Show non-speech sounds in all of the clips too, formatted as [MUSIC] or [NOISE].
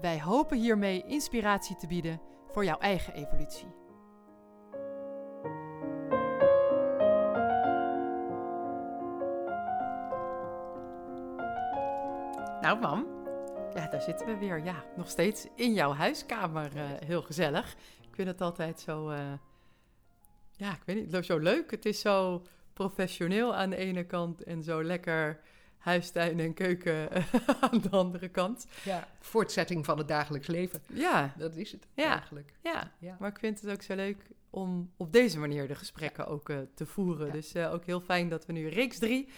Wij hopen hiermee inspiratie te bieden voor jouw eigen evolutie. Nou, mam. Ja, daar zitten we weer. Ja, nog steeds in jouw huiskamer. eh, heel gezellig. Ik vind het altijd zo... eh, ja, ik weet niet, zo leuk. Het is zo professioneel aan de ene kant en zo lekker huistuin en keuken [LAUGHS] aan de andere kant. Ja, voortzetting van het dagelijks leven. Ja, Dat is het Ja. eigenlijk. ja. Ja. Maar ik vind het ook zo leuk om op deze manier de gesprekken ook eh, te voeren. Dus eh, ook heel fijn dat we nu reeks 3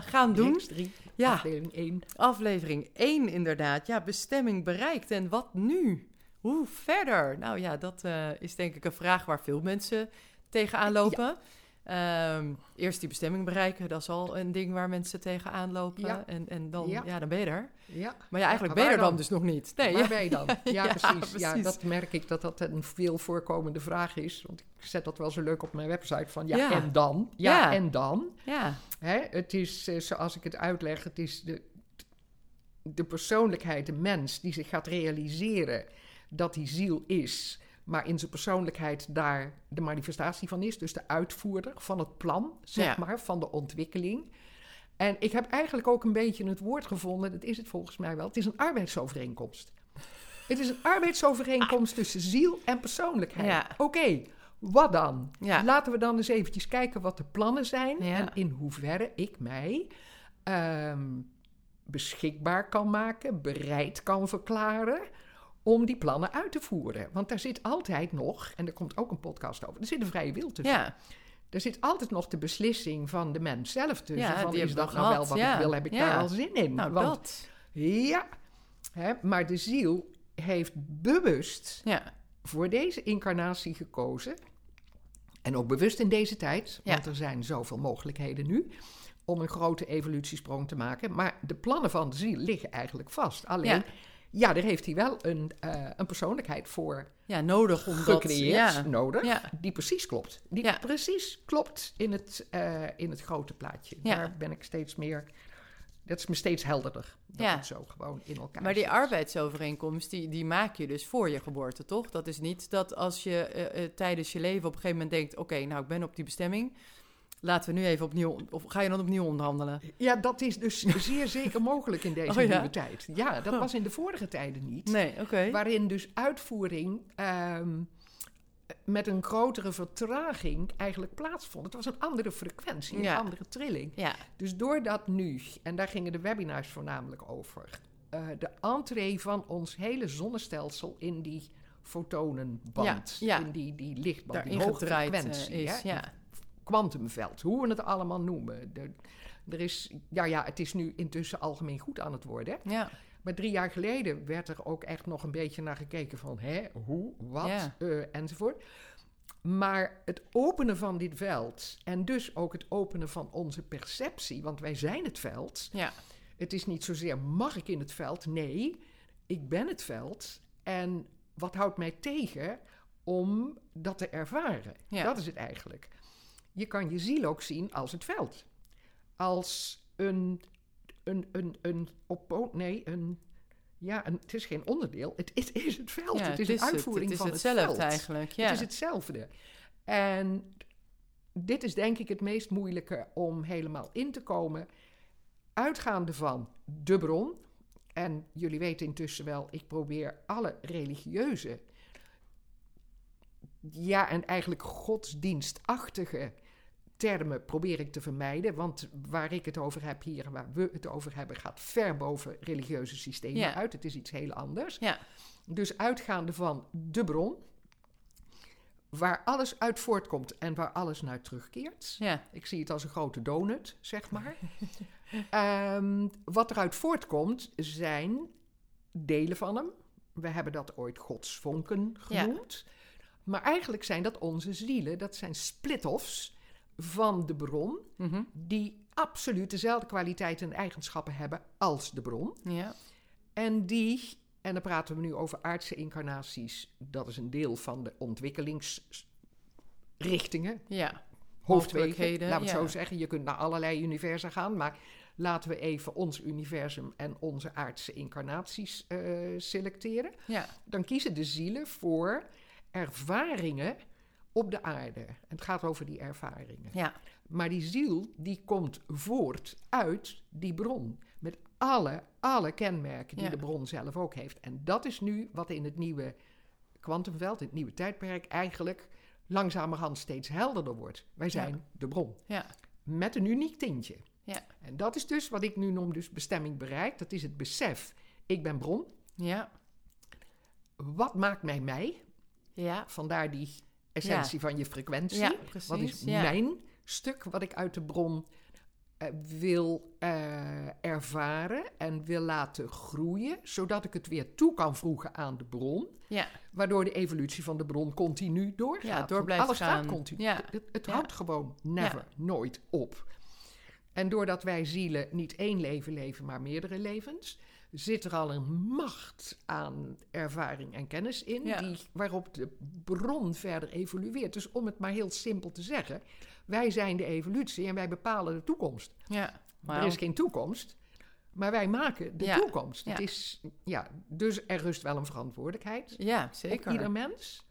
gaan doen. Reeks drie, Ja. afdeling 1. Aflevering 1 inderdaad. Ja, bestemming bereikt. En wat nu? Hoe verder? Nou ja, dat eh, is denk ik een vraag waar veel mensen tegenaan lopen. Ehm, eerst die bestemming bereiken, dat is al een ding waar mensen tegenaan lopen. Ja. En, en dan, ja. Ja. dan ben je er. Ja. Maar ja, eigenlijk maar ben je er dan dan? dus nog niet. Nee, Waar ja. ben je dan? [LAUGHS] Ja, Ja, precies. Ja, dat merk ik dat dat een veel voorkomende vraag is. Want ik zet dat wel zo leuk op mijn website van ja, Ja. en dan? Ja, Ja. en dan? ja. Hè, het is, eh, zoals ik het uitleg, het is de, de persoonlijkheid, de mens die zich gaat realiseren dat die ziel is, maar in zijn persoonlijkheid daar de manifestatie van is, dus de uitvoerder van het plan, zeg Ja. maar, van de ontwikkeling. En ik heb eigenlijk ook een beetje het woord gevonden, dat is het volgens mij wel, het is een arbeidsovereenkomst. Het is een arbeidsovereenkomst tussen ziel en persoonlijkheid. Ja. Oké, wat dan? Ja. Laten we dan eens eventjes kijken wat de plannen zijn en in hoeverre ik mij ehm, beschikbaar kan maken, bereid kan verklaren om die plannen uit te voeren. Want daar zit altijd nog, en er komt ook een podcast over, er zit een vrije wil tussen. ja. Er zit altijd nog de beslissing van de mens zelf tussen. Ja, van, die is dat nou wel wat ja. ik wil, heb ik daar al zin in? Nou, Want dat. ja, hè, maar de ziel heeft bewust Ja. voor deze incarnatie gekozen. En ook bewust in deze tijd, want er zijn zoveel mogelijkheden nu. Om een grote evolutiesprong te maken. Maar de plannen van de ziel liggen eigenlijk vast. Alleen, Ja. daar heeft hij wel een, eh, een persoonlijkheid voor ja, nodig om dat... gecreëerd, Ja. nodig. Ja. Die precies klopt. Die Ja. precies klopt in het, eh, in het grote plaatje. Daar ben ik steeds meer. Dat is me steeds helderder. Dat het zo gewoon in elkaar Maar die zit. arbeidsovereenkomst, die, die maak je dus voor je geboorte, toch? Dat is niet dat als je eh, tijdens je leven op een gegeven moment denkt... oké, nou, ik ben op die bestemming. Laten we nu even opnieuw... Of ga je dan opnieuw onderhandelen? Ja, dat is dus [LAUGHS] zeer zeker mogelijk in deze Oh, ja? nieuwe tijd. Ja, dat Oh. was in de vorige tijden niet. Nee, oké. Waarin dus uitvoering ehm, met een grotere vertraging eigenlijk plaatsvond. Het was een andere frequentie, een andere trilling. Ja, Dus doordat nu, en daar gingen de webinars voornamelijk over, eh, de entree van ons hele zonnestelsel in die fotonenband, Ja, ja. in die, die lichtband, daarin die hoge gedraaid eh, frequentie, is. Ja. Kwantumveld, hoe we het allemaal noemen. De, er is, ja, ja, het is nu intussen algemeen goed aan het worden. Ja. Maar drie jaar geleden werd er ook echt nog een beetje naar gekeken van, hè, hoe, wat, Ja. eh, enzovoort. Maar het openen van dit veld en dus ook het openen van onze perceptie, want wij zijn het veld. ja. Het is niet zozeer mag ik in het veld, nee, ik ben het veld. En wat houdt mij tegen om dat te ervaren? Ja. Dat is het eigenlijk. Je kan je ziel ook zien als het veld. Als een, een, een, een oppo- nee, een, ja, een, het is geen onderdeel, het, het is het veld. Ja, het is het een het. uitvoering Het is van hetzelfde het veld. eigenlijk. Ja. Het is hetzelfde. En dit is denk ik het meest moeilijke om helemaal in te komen. Uitgaande van de bron. En jullie weten intussen wel, ik probeer alle religieuze, ja, en eigenlijk godsdienstachtige termen probeer ik te vermijden. Want waar ik het over heb hier en waar we het over hebben, gaat ver boven religieuze systemen Ja. uit. Het is iets heel anders. Ja. Dus uitgaande van de bron, waar alles uit voortkomt en waar alles naar terugkeert. ja. Ik zie het als een grote donut, zeg maar. [LAUGHS] Ehm, wat eruit voortkomt zijn delen van hem, We hebben dat ooit godsvonken genoemd. Maar eigenlijk zijn dat onze zielen. Dat zijn split-offs van de bron, Mhm. die absoluut dezelfde kwaliteiten en eigenschappen hebben als de bron. Ja. En die, en dan praten we nu over aardse incarnaties, dat is een deel van de ontwikkelingsrichtingen, Ja. hoofdwegen, laten we het ja. zo zeggen. Je kunt naar allerlei universa gaan, maar laten we even ons universum en onze aardse incarnaties eh, selecteren. Ja. Dan kiezen de zielen voor ervaringen op de aarde. En het gaat over die ervaringen. Ja. Maar die ziel die komt voort uit die bron. Met alle, alle kenmerken die Ja. de bron zelf ook heeft. En dat is nu wat in het nieuwe kwantumveld, het nieuwe tijdperk, eigenlijk langzamerhand steeds helderder wordt. Wij zijn de bron. Ja. Met een uniek tintje. Ja. En dat is dus wat ik nu noem dus bestemming bereikt. Dat is het besef. Ik ben bron. Ja. Wat maakt mij mij? Ja. Vandaar die essentie van je frequentie. Ja, precies. Wat is mijn stuk wat ik uit de bron eh, wil eh, ervaren en wil laten groeien, zodat ik het weer toe kan voegen aan de bron, Ja. waardoor de evolutie van de bron continu doorgaat. Ja, door blijft alles gaan. gaat continu. Ja. Het, het Ja. houdt gewoon never, nooit op. En doordat wij zielen niet één leven leven, maar meerdere levens, zit er al een macht aan ervaring en kennis in, Ja. die, waarop de bron verder evolueert. Dus om het maar heel simpel te zeggen, wij zijn de evolutie en wij bepalen de toekomst. Ja. Er is geen toekomst, maar wij maken de Ja. toekomst. Het is, ja, dus er rust wel een verantwoordelijkheid Ja, op zeker. ieder mens.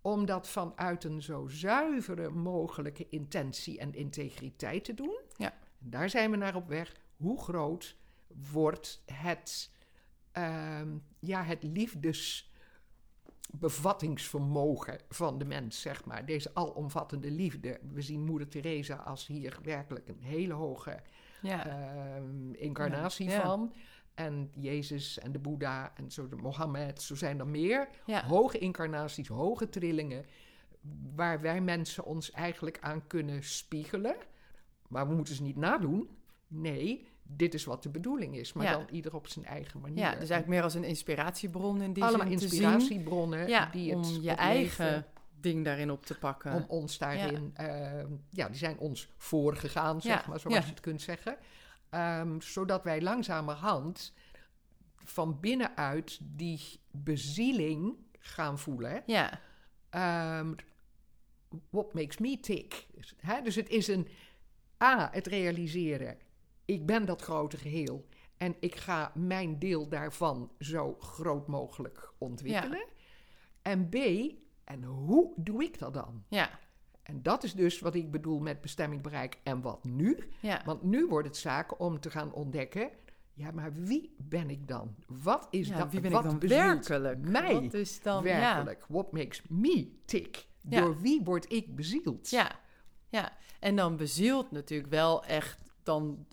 Om dat vanuit een zo zuivere mogelijke intentie en integriteit te doen. Ja. En daar zijn we naar op weg. Hoe groot wordt het, ehm, ja, het liefdesbevattingsvermogen van de mens, zeg maar. Deze alomvattende liefde. We zien Moeder Teresa als hier werkelijk een hele hoge Ja. ehm, incarnatie Ja. van. En Jezus en de Boeddha en zo de Mohammed, zo zijn er meer. Hoge incarnaties, hoge trillingen, waar wij mensen ons eigenlijk aan kunnen spiegelen. Maar we moeten ze niet nadoen. Nee, dit is wat de bedoeling is, maar Ja. dan ieder op zijn eigen manier. Ja, dus eigenlijk meer als een inspiratiebron in die Allemaal zin inspiratiebronnen Ja, die het om je opleven, eigen ding daarin op te pakken. om ons daarin, ja. ja, die zijn ons voorgegaan, zeg maar, zoals je het kunt zeggen. Ehm, zodat wij langzamerhand van binnenuit die bezieling gaan voelen. Ja, Ehm, what makes me tick? Dus het is een A, het realiseren. Ik ben dat grote geheel. En ik ga mijn deel daarvan zo groot mogelijk ontwikkelen. En B, en hoe doe ik dat dan? ja, En dat is dus wat ik bedoel met bestemming bereik. En wat nu? ja. Want nu wordt het zaak om te gaan ontdekken. Ja, maar wie ben ik dan? Wat is Ja, dat? wie ben wat ik dan werkelijk? Mij Wat is dan, werkelijk. What makes me tick? Door wie word ik bezield? Ja, ja. En dan bezield natuurlijk wel echt, dan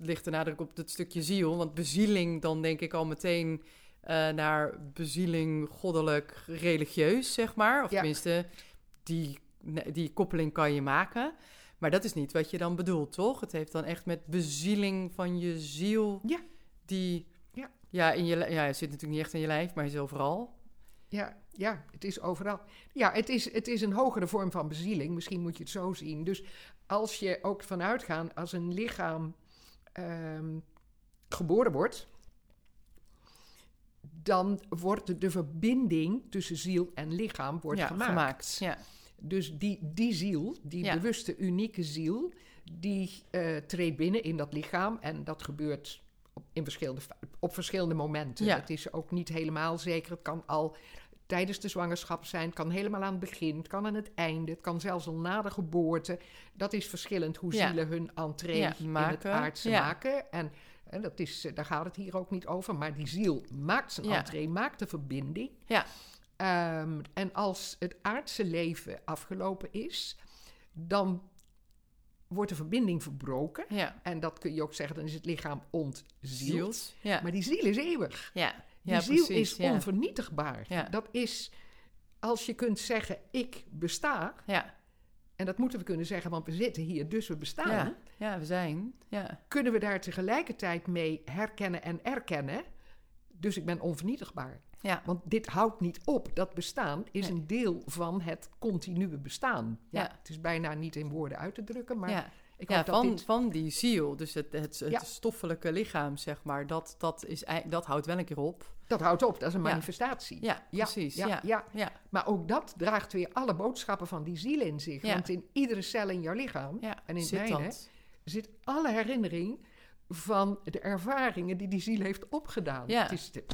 ligt de nadruk op het stukje ziel. Want bezieling, dan denk ik al meteen eh, naar bezieling goddelijk religieus, zeg maar. Of Ja. tenminste, die, die koppeling kan je maken. Maar dat is niet wat je dan bedoelt, toch? Het heeft dan echt met bezieling van je ziel. Ja. Die, Ja. Ja, in je, ja, het zit natuurlijk niet echt in je lijf, maar is overal. Ja, ja, het is overal. Ja, het is, het is een hogere vorm van bezieling. Misschien moet je het zo zien. Dus als je ook vanuit gaat, als een lichaam ehm, geboren wordt, dan wordt de verbinding tussen ziel en lichaam wordt ja, gemaakt. Ja, Dus die, die ziel, die Ja. bewuste, unieke ziel, die eh, treedt binnen in dat lichaam. En dat gebeurt in verschillende, op verschillende momenten. Ja. Het is ook niet helemaal zeker. Het kan al tijdens de zwangerschap zijn, het kan helemaal aan het begin, het kan aan het einde, het kan zelfs al na de geboorte. Dat is verschillend hoe Ja. zielen hun entree Ja, in het aardse maken. En, en dat is, eh, daar gaat het hier ook niet over. Maar die ziel maakt zijn entree, maakt de verbinding. Ja. Ehm, en als het aardse leven afgelopen is, dan wordt de verbinding verbroken. ja. En dat kun je ook zeggen, dan is het lichaam ontzield. Ja, Maar die ziel is eeuwig. ja. Die ziel precies. is onvernietigbaar. Dat is, als je kunt zeggen, ik besta. Ja. En dat moeten we kunnen zeggen, want we zitten hier, dus we bestaan. Ja. ja, we zijn. Ja. Kunnen we daar tegelijkertijd mee herkennen en erkennen Dus ik ben onvernietigbaar. Ja. Want dit houdt niet op. Dat bestaan is Nee. een deel van het continue bestaan. Ja, Ja. Het is bijna niet in woorden uit te drukken, maar ja. ik ja, van, dit... van die ziel, dus het, het, het Ja. stoffelijke lichaam, zeg maar, dat, dat, is, dat houdt wel een keer op. Dat houdt op, dat is een Ja. manifestatie. Ja, precies. Ja, Ja, ja. Maar ook dat draagt weer alle boodschappen van die ziel in zich. Want in iedere cel in jouw lichaam en in zit zit alle herinnering van de ervaringen die die ziel heeft opgedaan. Ja. Het is de-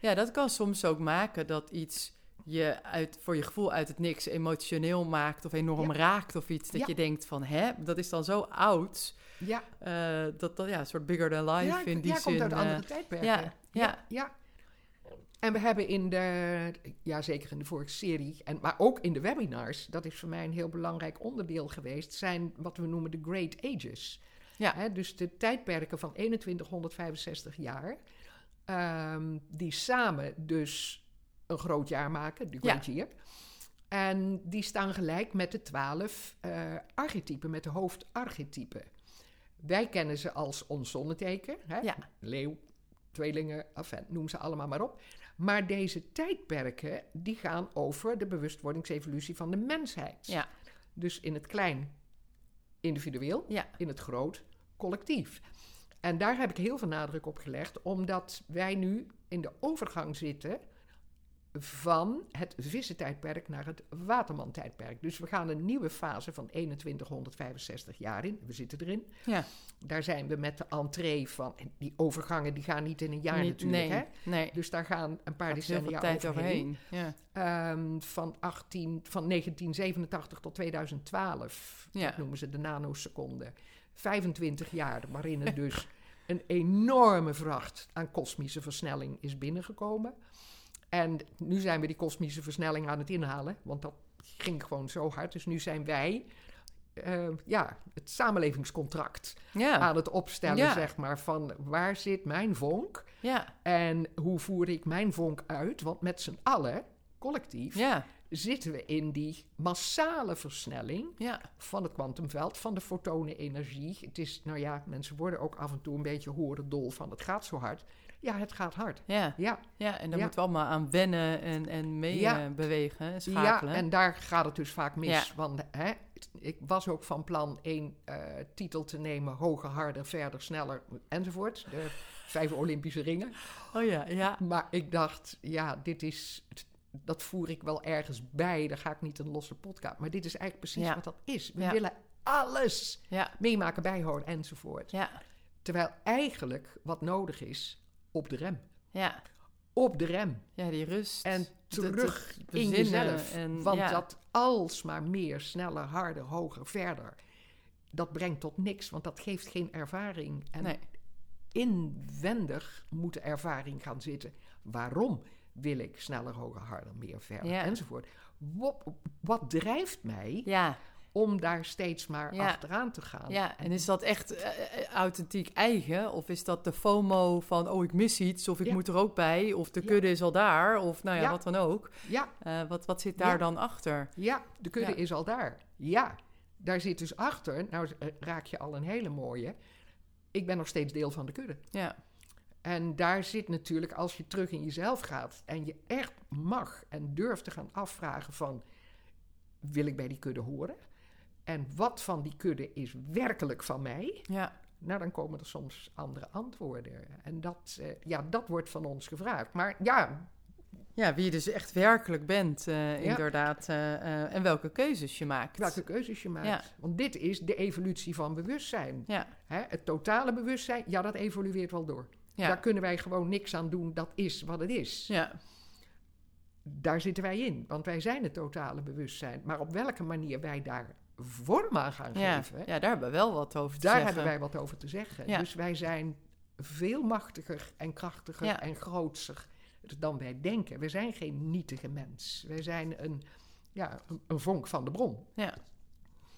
Ja, dat kan soms ook maken dat iets je uit, voor je gevoel uit het niks emotioneel maakt of enorm Ja. raakt of iets. Dat Ja. je denkt van, hè, dat is dan zo oud. ja, eh, dat dat ja, een soort bigger than life ja, in die ja, zin. komt uit eh, andere tijdperken. ja, ja. ja. En we hebben in de, ja zeker in de vorige serie, en, maar ook in de webinars, dat is voor mij een heel belangrijk onderdeel geweest, zijn wat we noemen de Great Ages. Ja. Dus de tijdperken van 2165 jaar, ehm, die samen dus een groot jaar maken, de Ja. Great Year. En die staan gelijk met de twaalf eh, archetypen, met de hoofdarchetypen. Wij kennen ze als ons zonneteken, hè? Ja. leeuw, tweelingen, enfin, noem ze allemaal maar op. Maar deze tijdperken, die gaan over de bewustwordingsevolutie van de mensheid. Ja. Dus in het klein individueel, Ja. in het groot collectief. En daar heb ik heel veel nadruk op gelegd, omdat wij nu in de overgang zitten van het vissentijdperk naar het watermantijdperk. Dus we gaan een nieuwe fase van 2165 jaar in. We zitten erin. Ja. Daar zijn we met de entree van... Die overgangen die gaan niet in een jaar Niet- natuurlijk, nee, hè? nee. Dus daar gaan een paar decennia veel tijd overheen. overheen. Ja. Ehm, van, 18, van 1987 tot 2012. Ja. Dat noemen ze de nanoseconde. 25 jaar waarin er dus een enorme vracht aan kosmische versnelling is binnengekomen. En nu zijn we die kosmische versnelling aan het inhalen, want dat ging gewoon zo hard. Dus nu zijn wij eh, ja, het samenlevingscontract Ja. aan het opstellen, Ja. zeg maar, van waar zit mijn vonk ja. en hoe voer ik mijn vonk uit? Want met z'n allen, collectief, Ja. Zitten we in die massale versnelling Ja. van het kwantumveld, van de fotonenenergie. Het is, nou ja, mensen worden ook af en toe een beetje horendol van het gaat zo hard. Ja, het gaat hard. Ja. Ja, Ja, en daar Ja. moeten we allemaal aan wennen en, en mee Ja. eh, bewegen, en ja, schakelen. en daar gaat het dus vaak mis. Want hè, ik was ook van plan één eh, titel te nemen, hoger, harder, verder, sneller enzovoort. De vijf Olympische ringen. Oh ja, ja. Maar ik dacht, ja, dit is, dat voer ik wel ergens bij. Daar ga ik niet een losse podcast. Maar dit is eigenlijk precies Ja. wat dat is. We Ja. willen alles Ja. meemaken, bijhouden enzovoort. Ja. Terwijl eigenlijk wat nodig is, op de rem. Ja. Op de rem. Ja, die rust. En terug in jezelf. en- Want dat alsmaar meer, sneller, harder, hoger, verder... dat brengt tot niks, want dat geeft geen ervaring. En Nee. inwendig moet de ervaring gaan zitten. Waarom wil ik sneller, hoger, harder, meer, verder, Ja. enzovoort? Wat, wat drijft mij Ja, om daar steeds maar Ja. achteraan te gaan? ja, en is dat echt eh, eh, authentiek eigen? Of is dat de FOMO van, oh, ik mis iets, of ik moet er ook bij, of de kudde is al daar, of nou ja, wat dan ook. ja, Eh, wat, wat zit daar dan achter? Ja, de kudde is al daar. Ja, daar zit dus achter. Nou raak je al een hele mooie. Ik ben nog steeds deel van de kudde. Ja, En daar zit natuurlijk, als je terug in jezelf gaat en je echt mag en durft te gaan afvragen van, wil ik bij die kudde horen? En wat van die kudde is werkelijk van mij? ja, Nou, dan komen er soms andere antwoorden. En dat, eh, ja, dat wordt van ons gevraagd. Maar ja, ja, wie je dus echt werkelijk bent, eh, Ja. inderdaad. eh, en welke keuzes je maakt. welke keuzes je maakt. Ja. Want dit is de evolutie van bewustzijn. Ja, Hè, het totale bewustzijn, ja, dat evolueert wel door. Ja, Daar kunnen wij gewoon niks aan doen. Dat is wat het is. ja, Daar zitten wij in, want wij zijn het totale bewustzijn. Maar op welke manier wij daar vorm aan gaan ja, geven, ja, daar hebben we wel wat over te daar zeggen. hebben wij wat over te zeggen. Ja. Dus wij zijn veel machtiger en krachtiger Ja. en grootser dan wij denken. We zijn geen nietige mens. Wij zijn een, ja, een, een vonk van de bron. Ja,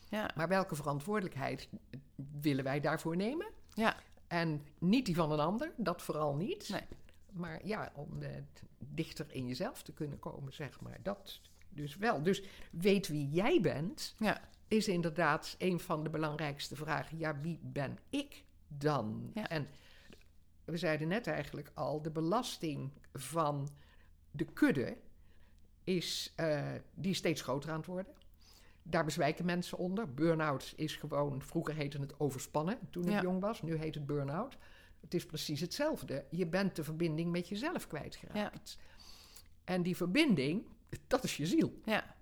ja, Maar welke verantwoordelijkheid willen wij daarvoor nemen? ja, En niet die van een ander, dat vooral niet. Nee. Maar ja, om eh, dichter in jezelf te kunnen komen, zeg maar. Dat dus wel. Dus weet wie jij bent, ja, is inderdaad een van de belangrijkste vragen. Ja, wie ben ik dan? Ja. En we zeiden net eigenlijk al, de belasting van de kudde is eh, die is steeds groter aan het worden. Daar bezwijken mensen onder. Burn-out is gewoon, vroeger heette het overspannen toen ik Ja. jong was, nu heet het burn-out. Het is precies hetzelfde. Je bent de verbinding met jezelf kwijtgeraakt. En die verbinding, dat is je ziel. Ja,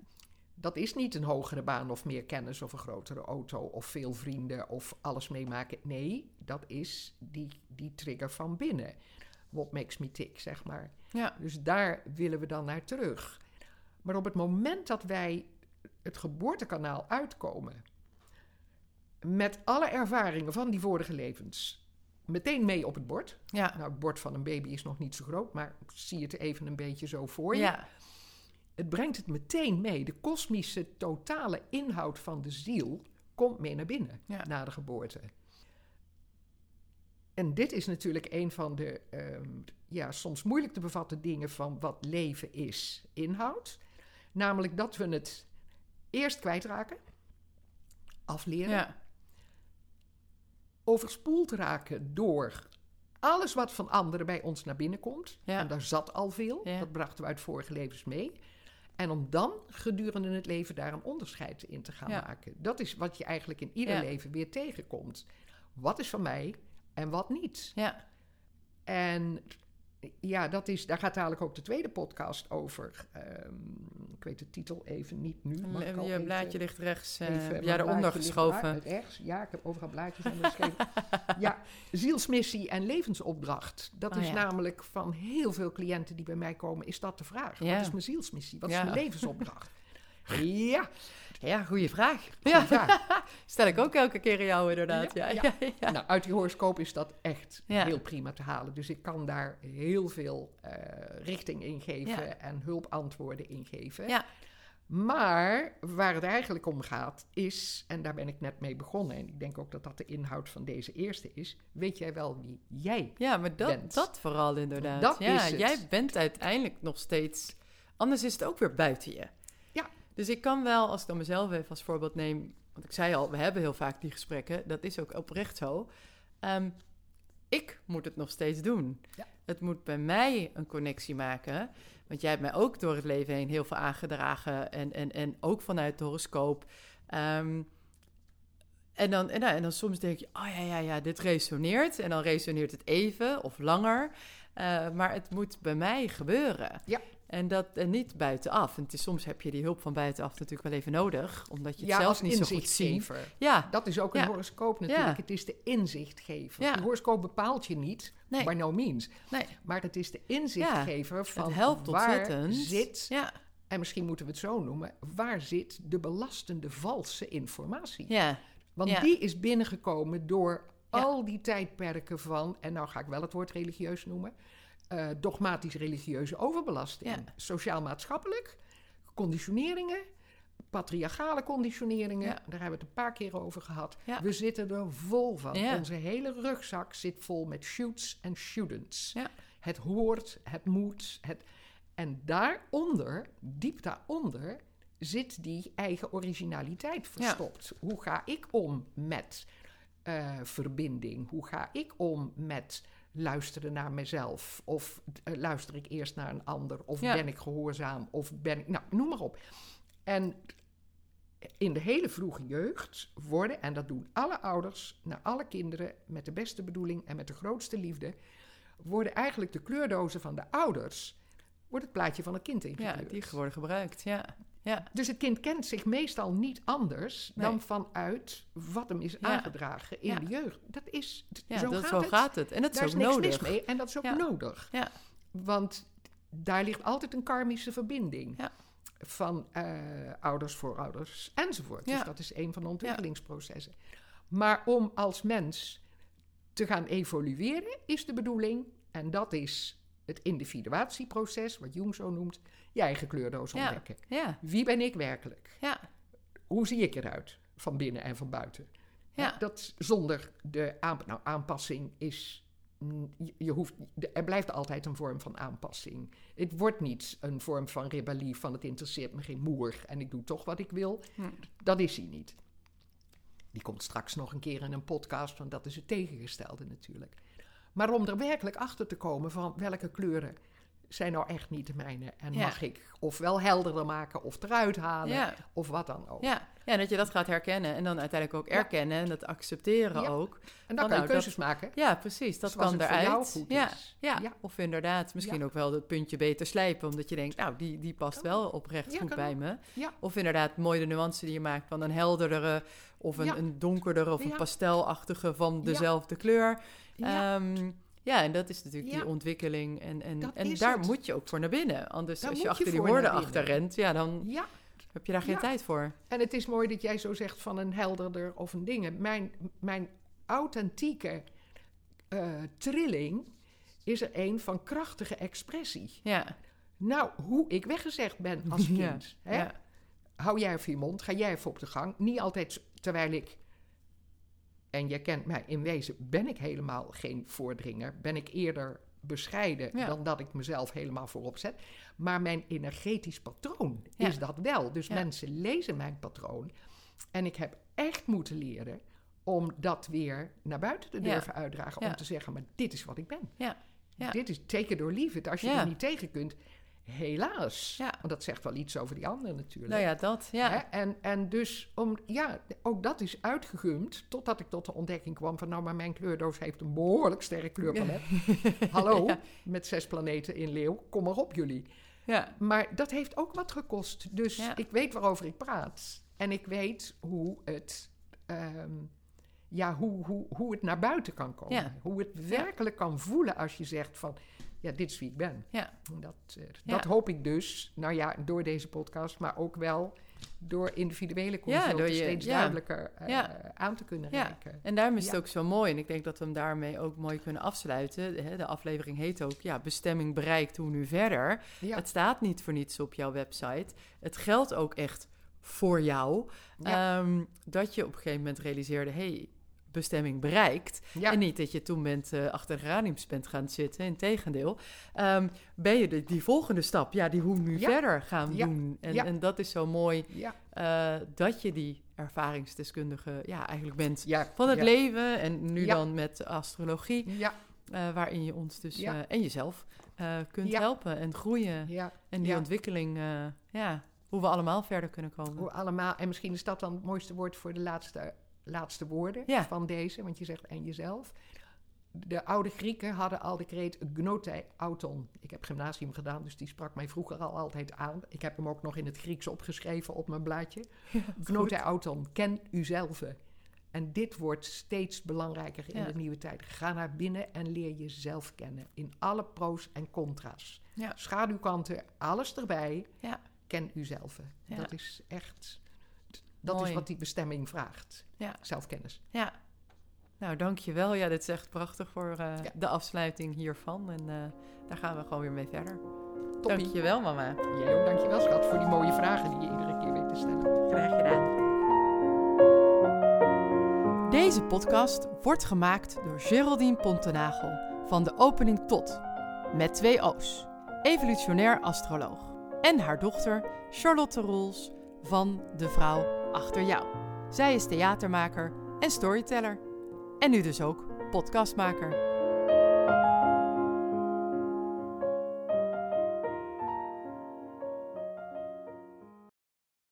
Dat is niet een hogere baan of meer kennis of een grotere auto of veel vrienden of alles meemaken. Nee, dat is die, die trigger van binnen. What makes me tick, zeg maar. ja, Dus daar willen we dan naar terug. Maar op het moment dat wij het geboortekanaal uitkomen, met alle ervaringen van die vorige levens, meteen mee op het bord. ja, Nou, het bord van een baby is nog niet zo groot, maar zie het even een beetje zo voor je. ja, Het brengt het meteen mee. De kosmische totale inhoud van de ziel komt mee naar binnen Ja. na de geboorte. En dit is natuurlijk een van de ehm, ja, soms moeilijk te bevatten dingen van wat leven is, inhoud. Namelijk dat we het eerst kwijtraken, afleren, ja, overspoeld raken door alles wat van anderen bij ons naar binnen komt. Ja. En daar zat al veel. Ja. Dat brachten we uit vorige levens mee. En om dan gedurende het leven daar een onderscheid in te gaan maken. Dat is wat je eigenlijk in ieder leven weer tegenkomt. Wat is van mij en wat niet? ja, En ja, dat is, daar gaat dadelijk ook de tweede podcast over. Ehm, ik weet de titel even niet nu. Je even- blaadje ligt rechts. eh, Even, mijn jij eronder geschoven? waar- Rechts, ja, ik heb overal blaadjes onder geschreven. [LAUGHS] ja, zielsmissie en levensopdracht. Dat Oh, is ja. namelijk van heel veel cliënten die bij mij komen, is dat de vraag. Ja. Wat is mijn zielsmissie? Wat Ja. is mijn levensopdracht? [LAUGHS] ja, Ja, goede vraag. goeie Ja, vraag. [LAUGHS] stel ik ook elke keer aan jou inderdaad. Ja. [LAUGHS] Nou, uit die horoscoop is dat echt heel prima te halen. Dus ik kan daar heel veel eh, richting in geven en hulpantwoorden in geven. Ja. Maar waar het eigenlijk om gaat is, en daar ben ik net mee begonnen, en ik denk ook dat dat de inhoud van deze eerste is, weet jij wel wie jij Ja, maar dat, bent. dat vooral inderdaad. Dat ja, is het. jij bent uiteindelijk nog steeds... Anders is het ook weer buiten je. Dus ik kan wel, als ik dan mezelf even als voorbeeld neem... Want ik zei al, we hebben heel vaak die gesprekken. Dat is ook oprecht zo. Ehm, ik moet het nog steeds doen. Ja. Het moet bij mij een connectie maken. Want jij hebt mij ook door het leven heen heel veel aangedragen. En, en, en ook vanuit de horoscoop. Ehm, en, dan, en, nou, en dan soms denk je, oh ja, ja, ja, dit resoneert. En dan resoneert het even of langer. Eh, maar het moet bij mij gebeuren. Ja. En, dat, en niet buitenaf. En het is, soms heb je die hulp van buitenaf natuurlijk wel even nodig. Omdat je het ja, zelf niet zo goed ziet. Ja, Dat is ook een Ja. horoscoop natuurlijk. Ja. Het is de inzichtgever. Ja. De horoscoop bepaalt je niet, Nee. by no means. nee, Maar het is de inzichtgever van het helpt waar zit Ja, En misschien moeten we het zo noemen. Waar zit de belastende valse informatie? ja, Want die is binnengekomen door al die tijdperken van, en nou ga ik wel het woord religieus noemen, eh, dogmatisch-religieuze overbelasting. Ja. Sociaal-maatschappelijk, conditioneringen, patriarchale conditioneringen, Ja. daar hebben we het een paar keer over gehad. Ja. We zitten er vol van. Onze hele rugzak zit vol met shoots en. Ja. Het hoort, het moet, het... En daaronder, diep daaronder, zit die eigen originaliteit verstopt. Hoe ga ik om met eh, verbinding? Hoe ga ik om met luisteren naar mezelf? Of eh, luister ik eerst naar een ander? Of Ja. ben ik gehoorzaam? Of ben ik... Nou, noem maar op. En in de hele vroege jeugd worden, en dat doen alle ouders naar alle kinderen met de beste bedoeling en met de grootste liefde, worden eigenlijk de kleurdozen van de ouders, wordt het plaatje van het kind ja, ingekleurd. die worden gebruikt. Ja, ja, Dus het kind kent zich meestal niet anders Nee. dan vanuit wat hem is Ja. aangedragen in Ja. de jeugd. Dat is, ja zo, dat, gaat zo het. gaat het. En dat Daar is is ook niks nodig. mis mee en dat is ook nodig. Ja. Want daar ligt altijd een karmische verbinding. Ja. Van eh, ouders, voorouders enzovoort. Ja. Dus dat is een van de ontwikkelingsprocessen. Maar om als mens te gaan evolueren is de bedoeling, en dat is het individuatieproces, wat Jung zo noemt, je eigen kleurdoos ontdekken. Ja, Wie ben ik werkelijk? ja, Hoe zie ik eruit? Van binnen en van buiten. Ja. Dat zonder de aan, nou, aanpassing is. Je, hoeft, er blijft altijd een vorm van aanpassing. Het wordt niet een vorm van rebellie van het interesseert me geen moer en ik doe toch wat ik wil. Hm. Dat is hij niet. Die komt straks nog een keer in een podcast, want dat is het tegengestelde natuurlijk. Maar om er werkelijk achter te komen van welke kleuren zijn nou echt niet de mijne. En Ja. mag ik ofwel helderder maken of eruit halen Ja. of wat dan ook. Ja. ja, en dat je dat gaat herkennen en dan uiteindelijk ook erkennen en dat accepteren ook. En dan Van, kan nou, je keuzes maken. Ja, precies. Dat zoals kan eruit. ja. is. Ja. Of inderdaad, misschien ook wel het puntje beter slijpen, omdat je denkt, nou, die, die past Kan wel oprecht goed bij ook. me. Of inderdaad, mooi de nuance die je maakt van een helderdere of een, een donkerdere of een pastelachtige van dezelfde kleur. Ja. Ja, en dat is natuurlijk Ja. die ontwikkeling. En, en, en daar het. moet je ook voor naar binnen. Anders, Daar als je achter die woorden achter rent, ja, dan ja, heb je daar geen Ja. tijd voor. en het is mooi dat jij zo zegt van een helderder of een ding. Mijn, mijn authentieke eh, trilling is er een van krachtige expressie. Ja, Nou, hoe ik weggezegd ben als [LAUGHS] kind. Hè? ja. Hou jij even je mond, ga jij even op de gang. Niet altijd terwijl ik, en je kent mij, in wezen ben ik helemaal geen voordringer. Ben ik eerder bescheiden Ja. dan dat ik mezelf helemaal voorop zet. Maar mijn energetisch patroon Ja. is dat wel. Dus Ja. mensen lezen mijn patroon. En ik heb echt moeten leren om dat weer naar buiten te durven uitdragen. Om te zeggen, maar dit is wat ik ben. Ja. Ja. Dit is take it or leave it. Als je er niet tegen kunt, helaas. Ja. Want dat zegt wel iets over die ander natuurlijk. nou ja, dat. Ja. Hè? En, en dus, om, ja, ook dat is uitgegumd. Totdat ik tot de ontdekking kwam van... nou, maar mijn kleurdoos heeft een behoorlijk sterk kleurpalet. [LAUGHS] Hallo, Ja. met zes planeten in leeuw. Kom maar op jullie. ja. Maar dat heeft ook wat gekost. Dus ik weet waarover ik praat. En ik weet hoe het... ehm, ja, hoe, hoe, hoe het naar buiten kan komen. Ja. Hoe het werkelijk kan voelen als je zegt van... ja, dit is wie ik ben. Ja. Dat, eh, Ja. dat hoop ik dus, nou ja, door deze podcast... maar ook wel door individuele Ja, consulten door je- steeds ja. duidelijker eh, Ja. aan te kunnen Ja. reiken. En daarom is Ja. het ook zo mooi. En ik denk dat we hem daarmee ook mooi kunnen afsluiten. De aflevering heet ook ja, Bestemming bereikt, hoe nu verder. Ja. Het staat niet voor niets op jouw website. Het geldt ook echt voor jou. Ja. Ehm, dat je op een gegeven moment realiseerde... hey, bestemming bereikt. Ja. En niet dat je toen bent eh, achter de geraniums bent gaan zitten. Integendeel. Ehm ben je de, die volgende stap, ja, die hoe nu Ja. verder gaan Ja. doen. En, en dat is zo mooi eh, dat je die ervaringsdeskundige ja, eigenlijk bent van het leven. En nu dan met astrologie, Ja, eh, waarin je ons dus en jezelf kunt helpen en groeien. ja. En die ontwikkeling, ja, hoe we allemaal verder kunnen komen. Hoe allemaal, en misschien is dat dan het mooiste woord voor de laatste, laatste woorden Ja. van deze, want je zegt en jezelf. De oude Grieken hadden al de kreet gnote auton. Ik heb gymnasium gedaan, dus die sprak mij vroeger al altijd aan. Ik heb hem ook nog in het Grieks opgeschreven op mijn blaadje. [LAUGHS] Gnote auton, ken uzelf. En dit wordt steeds belangrijker in Ja. de nieuwe tijd. Ga naar binnen en leer jezelf kennen. In alle pro's en contra's. Ja. Schaduwkanten, alles erbij. Ja. Ken uzelf. Ja. Dat is echt... Dat Mooi. is wat die bestemming vraagt. Ja. Zelfkennis. Ja. Nou, dankjewel. Ja, dit is echt prachtig voor eh, Ja. de afsluiting hiervan. En eh, daar gaan we gewoon weer mee verder. Toppie. Dankjewel, mama. Jij ook dankjewel schat voor die mooie vragen die je iedere keer weet te stellen. Graag gedaan. Deze podcast wordt gemaakt door Geraldine Pontenagel van de opening tot, met twee O's, evolutionair astroloog. En haar dochter Charlotte Roels van De Vrouw Achter Jou. Zij is theatermaker en storyteller. En nu dus ook podcastmaker.